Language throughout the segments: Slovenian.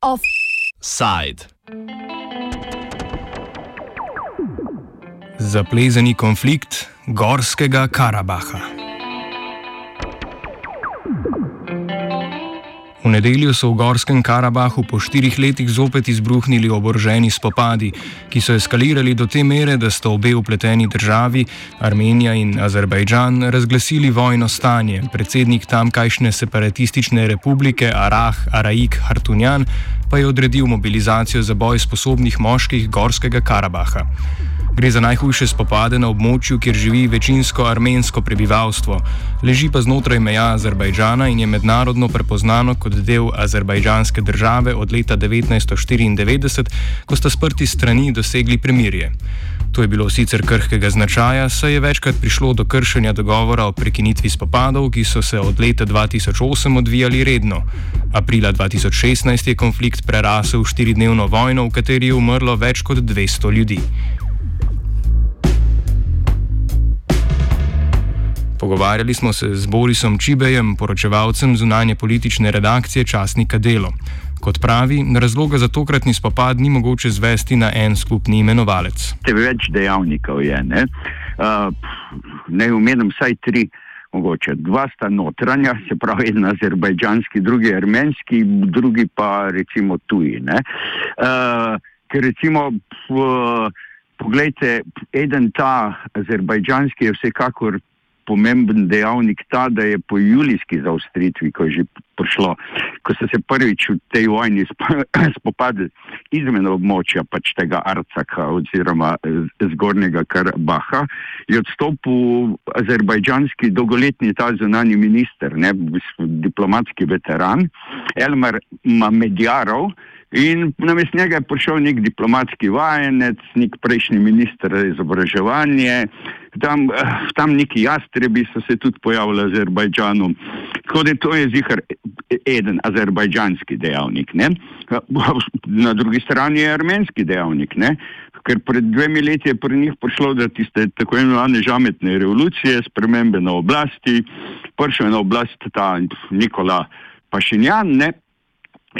Offside. Zaplezani konflikt Gorskega Karabaha. V nedeljo so v Gorskem Karabahu po štirih letih zopet izbruhnili oboroženi spopadi, ki so eskalirali do te mere, da sta obe upleteni državi, Armenija in Azerbajdžan, razglasili vojno stanje. Predsednik tamkajšnje separatistične republike Arah Araik Hartunjan pa je odredil mobilizacijo za boj sposobnih moških Gorskega Karabaha. Gre za najhujše spopade na območju, kjer živi večinsko armensko prebivalstvo, leži pa znotraj meja Azerbajdžana in je mednarodno prepoznano kot del azerbajdžanske države od leta 1994, ko sta sprti strani dosegli premirje. To je bilo sicer krhkega značaja, saj je večkrat prišlo do kršenja dogovora o prekinitvi spopadov, ki so se od leta 2008 odvijali redno. Aprila 2016 je konflikt prerasel v štiridnevno vojno, v kateri je umrlo več kot 200 ljudi. Pogovarjali smo se z Borisom Čibejem, poročevalcem zunanje politične redakcije časnika Delo. Kot pravi, razloga za tokratni spopad ni mogoče zvesti na en skupni imenovalec. Več dejavnikov je. Ne, uh, ne umenem vsaj tri. Mogoče. Dva sta notranja, se pravi, en azerbajdžanski, drugi armenski, drugi pa recimo tuji. Uh, ker recimo, uh, pogledajte, eden ta azerbajdžanski je vsekakor pomemben dejavnik ta, da je po julijski zaustritvi, ko je že prišlo, ko so se prvič v tej vojni spopadli izmen območja pač tega Arcaka oziroma zgornjega Karabaha, je odstopil azerbajdžanski dolgoletni ta zunani minister, ne, diplomatski veteran Elmar Mamedjarov, In na mestu njega je prišel nek diplomatski vajenec, nek prejšnji minister za izobraževanje, tam, eh, tam neki jastrebi so se tudi pojavili v Azerbajdžanu. Tako da to je zihar eden azerbajdžanski dejavnik. Ne? Na drugi strani je armenski dejavnik. Ne? Ker pred dvemi leti je pri njih prišlo do tiste tako imenovane žametne revolucije, spremembe na oblasti, prišel je na oblast ta Nikola Pašinjan,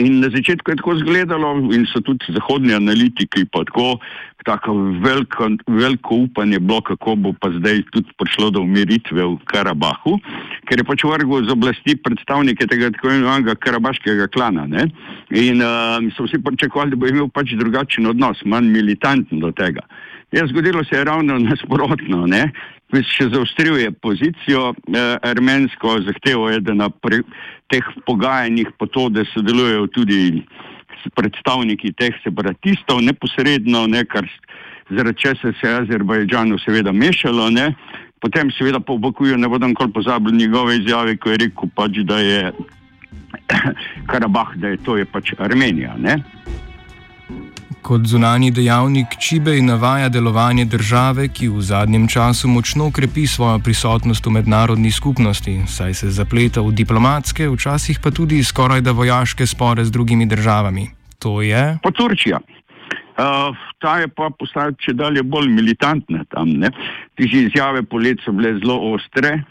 In na začetku je tako izgledalo, in so tudi zahodni analitiki, pa tako, tako veliko, veliko upanje bilo, kako bo pa zdaj tudi prišlo do umiritve v Karabahu, ker je pač vrgel z oblasti predstavnike tega tako imenovanega karabaškega klana. Ne? In uh, so vsi pričakovali, da bo imel pač drugačen odnos, manj militanten do tega. Ja, zgodilo se je ravno nasprotno. Še zaostril je pozicijo eh, armensko, zahteval je, da na pre, teh pogajanjih po to, da sodelujejo tudi predstavniki teh separatistov neposredno, ne, kar zaradi česa se je Azerbajdžanu seveda mešalo. Ne. Potem seveda po Bakuju ne bodo nikoli pozabili njegove izjave, ko je rekel pač, da je Karabah, da je to je pač Armenija. Ne. Kot zunani dejavnik Čibej navaja delovanje države, ki v zadnjem času močno krepi svojo prisotnost v mednarodni skupnosti, saj se zapleta v diplomatske, včasih pa tudi skoraj da vojaške spore z drugimi državami. To je. Pa Turčija. Uh, ta je pa postala če dalje bolj militantna tam. Ti izjave po letu so bile zelo ostre.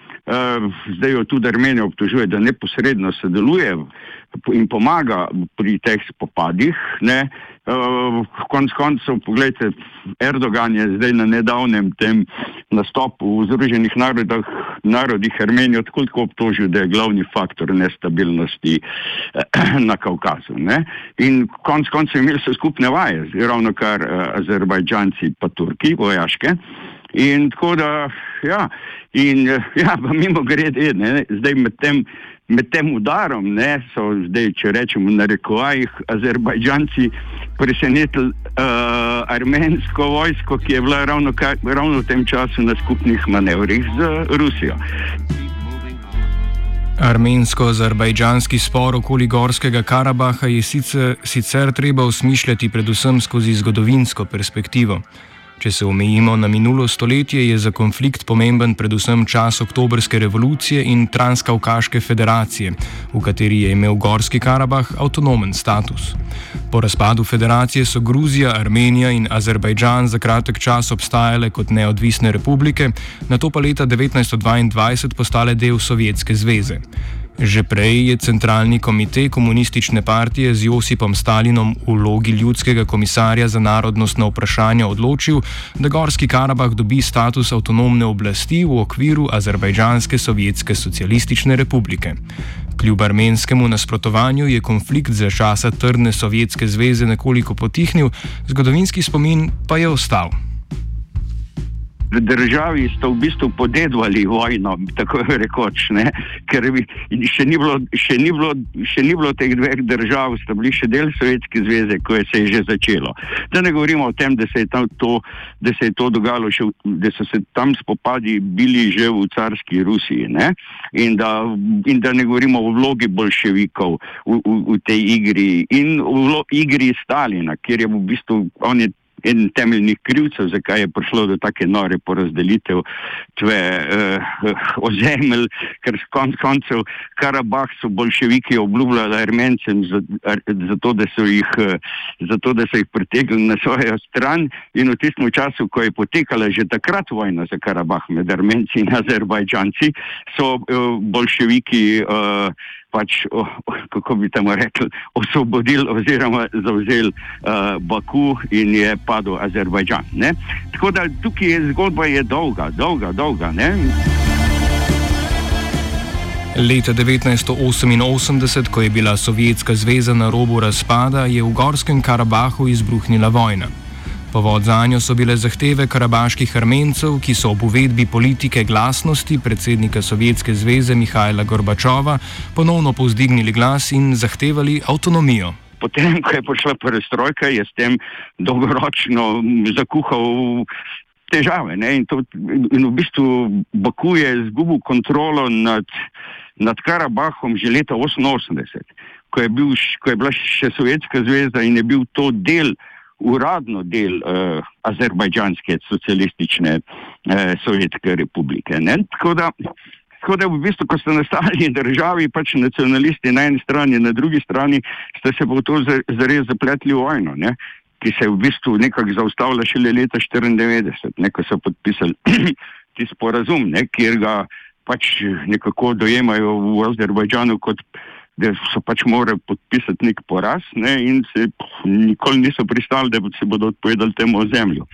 Zdaj jo tudi Armenija obtožuje, da neposredno sodeluje in pomaga pri teh spopadih. Ne? Uh, konc koncev, pogledajte, Erdogan je zdaj na nedavnem tem nastopu v Združenih narodah, narodih Armenijo tako tako obtožil, da je glavni faktor nestabilnosti eh, na Kaukazu. Ne? In konc koncev imeli so skupne vaje, ravno kar uh, Azerbajdžanci pa Turki, vojaške. In tako da, ja, in ja, pa mimo grede, zdaj med tem med tem udarom ne, so zdaj, če rečemo, na rekovajih, Azerbajdžanci presenetili uh, armensko vojsko, ki je bila ravno, ravno v tem času na skupnih manevrih z Rusijo. Armensko-azerbajdžanski spor okoli Gorskega Karabaha je sicer, sicer treba usmišljati predvsem skozi zgodovinsko perspektivo. Če se omejimo na minulo stoletje, je za konflikt pomemben predvsem čas oktobrske revolucije in Transkaukaške federacije, v kateri je imel Gorski Karabah avtonomen status. Po razpadu federacije so Gruzija, Armenija in Azerbajdžan za kratek čas obstajale kot neodvisne republike, na to pa leta 1922 postale del Sovjetske zveze. Že prej je centralni komitej komunistične partije z Josipom Stalinom v vlogi ljudskega komisarja za narodnostno vprašanje odločil, da Gorski Karabah dobi status avtonomne oblasti v okviru Azerbajdžanske sovjetske socialistične republike. Kljub armenskemu nasprotovanju je konflikt za časa trdne Sovjetske zveze nekoliko potihnil, zgodovinski spomin pa je ostal v državi sta v bistvu podedovali vojno, tako rekoč, ne? ker še, ni bilo, še, ni bilo, še ni bilo teh dveh držav, sta bili še del Sovjetske zveze, ko je se je že začelo. Da ne govorimo o tem, da se je, to, da se je to dogajalo, še, da so se tam spopadi bili že v carski Rusiji in da, in da ne govorimo o vlogi bolševikov v, v, v tej igri in v igri Stalina, kjer je v bistvu on je eden temeljnih krivcev, zakaj je prišlo do take nore porazdelitev tve uh, ozemelj, ker konc koncev Karabah so bolševiki obljubljali Armencem zato, da so jih, zato, da so jih pritegli na svojo stran in v tistem času, ko je potekala že takrat vojna za Karabah med Armenci in Azerbajdžanci, so uh, bolševiki uh, pač, oh, kako bi temu rekli, osvobodili oziroma zavzeli uh, Baku in je padel Azerbajdžan. Ne? Tako da tukaj je zgodba je dolga, dolga, dolga. Ne? Leta 1988, ko je bila Sovjetska zveza na robu razpada, je v Gorskem Karabahu izbruhnila vojna. Povod za njo so bile zahteve karabaških armencev, ki so ob uvedbi politike glasnosti predsednika Sovjetske zveze Mihajla Gorbačova ponovno povzdignili glas in zahtevali avtonomijo. Potem, ko je prišla perestrojka, je s tem dolgoročno zakuhal težave. In, to, in v bistvu Baku je izgubil kontrolo nad, nad Karabahom že leta 1988, ko, ko je bila še Sovjetska zveza in je bil to del uradno del uh, Azerbajdžanske socialistične uh, sovjetske republike. Tako da, tako da v bistvu, ko ste nastali državi, pač nacionalisti na eni strani, na drugi strani, ste se v to zares zapletli vojno. Ne? ki se je v bistvu nekako zaustavila šele leta 1994, ko so podpisali ti sporazum, ne, kjer ga pač nekako dojemajo v Azerbajdžanu kot da so pač morali podpisati nek poraz ne, in se nikoli niso pristali, da se bodo odpovedali temu ozemlju.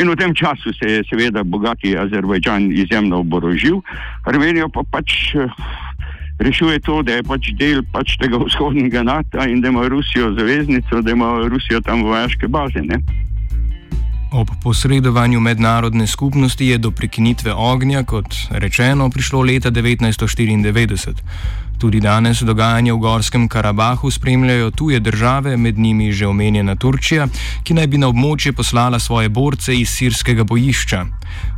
In v tem času se je seveda bogati Azerbajdžan izjemno oborožil, Armenijo pa pač eh, rešuje to, da je pač del pač tega vzhodnega NATO in da ima Rusijo zaveznico, da ima Rusijo tam vojaške baze. Ne. Ob posredovanju mednarodne skupnosti je do prekinitve ognja, kot rečeno, prišlo leta 1994. Tudi danes dogajanje v Gorskem Karabahu spremljajo tuje države, med njimi že omenjena Turčija, ki naj bi na območje poslala svoje borce iz sirskega bojišča.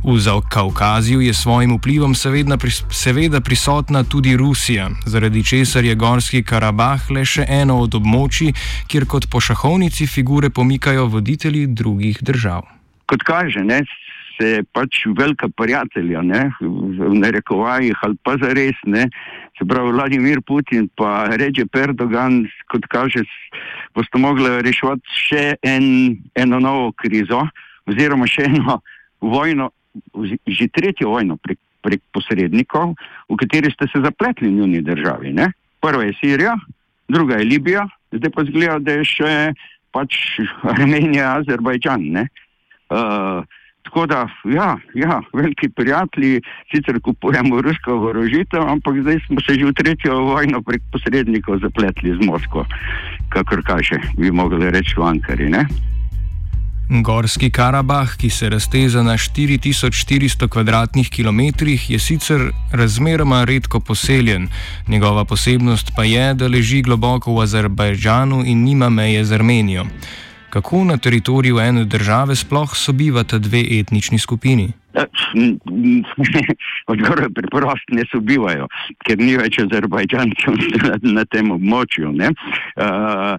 V Kaukaziju je svojim vplivom seveda, seveda prisotna tudi Rusija, zaradi česar je Gorski Karabah le še eno od območij, kjer kot po šahovnici figure pomikajo voditelji drugih držav. Kot kaže, ne, se pač velika prijatelja, ne, v narekovajih ali pa za res ne. Se pravi, Vladimir Putin pa reče Erdogan, kot kaže, boste mogli rešiti še en, eno novo krizo, oziroma še eno vojno, že tretjo vojno prek, prek posrednikov, v kateri ste se zapletli njuni državi. Ne? Prva je Sirija, druga je Libija, zdaj pa zgleda, da je še pač Armenija, Azerbajdžan. Uh, Tako da, ja, ja, veliki prijatelji, sicer kupujemo rusko orožitev, ampak zdaj smo se že v tretjo vojno prek posrednikov zapletli z Moskvo, kakor kaže, bi mogli reči v Ankari. Ne? Gorski Karabah, ki se razteza na 4400 km2, je sicer razmeroma redko poseljen, njegova posebnost pa je, da leži globoko v Azerbajdžanu in nima meje z Armenijo. Kako na teritoriju ene države sploh sobivata dve etnični skupini. Odgovor je preprost, ne sobivajo, ker ni več Azerbajdžancev na, tem območju. Ne? Uh,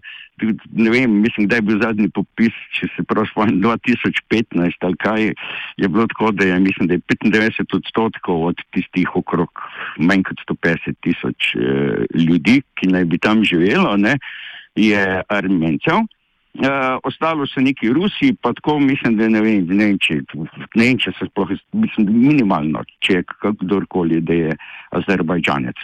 ne vem, mislim, da je bil zadnji popis, če se prav spomnim, 2015 ali kaj je bilo tako, da je, mislim, da je 95 odstotkov od tistih okrog manj kot 150 tisoč uh, ljudi, ki naj bi tam živelo, ne, je armencev. Uh, ostalo so neki Rusi, pa tako mislim, da ne vem, ne vem, če, ne vem, če se sploh, mislim, minimalno, če je kdorkoli, da je Azerbajdžanec.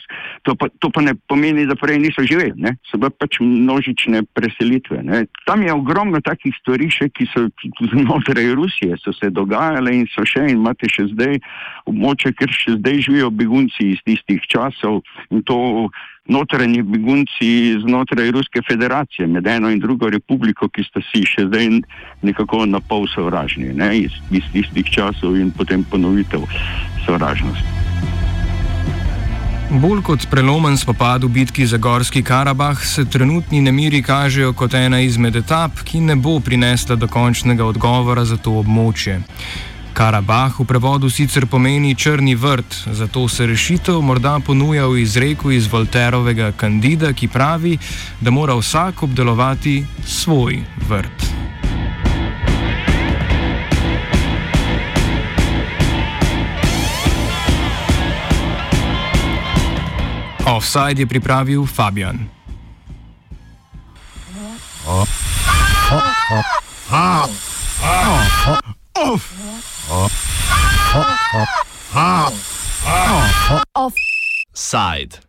To pa, to pa ne pomeni, da prej niso živeli, ne? so bile pač množične preselitve. Ne? Tam je ogromno takih stvari še, ki so znotraj Rusije, so se dogajale in so še in imate še zdaj območje, ker še zdaj živijo begunci iz tistih časov in to notranji begunci znotraj Ruske federacije, med eno in drugo republiko, ki sta si še zdaj nekako na pol sovražni, ne, iz, iz tistih časov in potem ponovitev sovražnosti. Bolj kot prelomen spopad v bitki za Gorski Karabah se trenutni nemiri kažejo kot ena izmed etap, ki ne bo prinesla dokončnega odgovora za to območje. Karabah v prevodu sicer pomeni črni vrt, zato se rešitev morda ponuja v izreku iz Volterovega kandida, ki pravi, da mora vsak obdelovati svoj vrt. Offside je pripravil Fabian. Oh. Oh. Oh. Oh. Oh. Offside.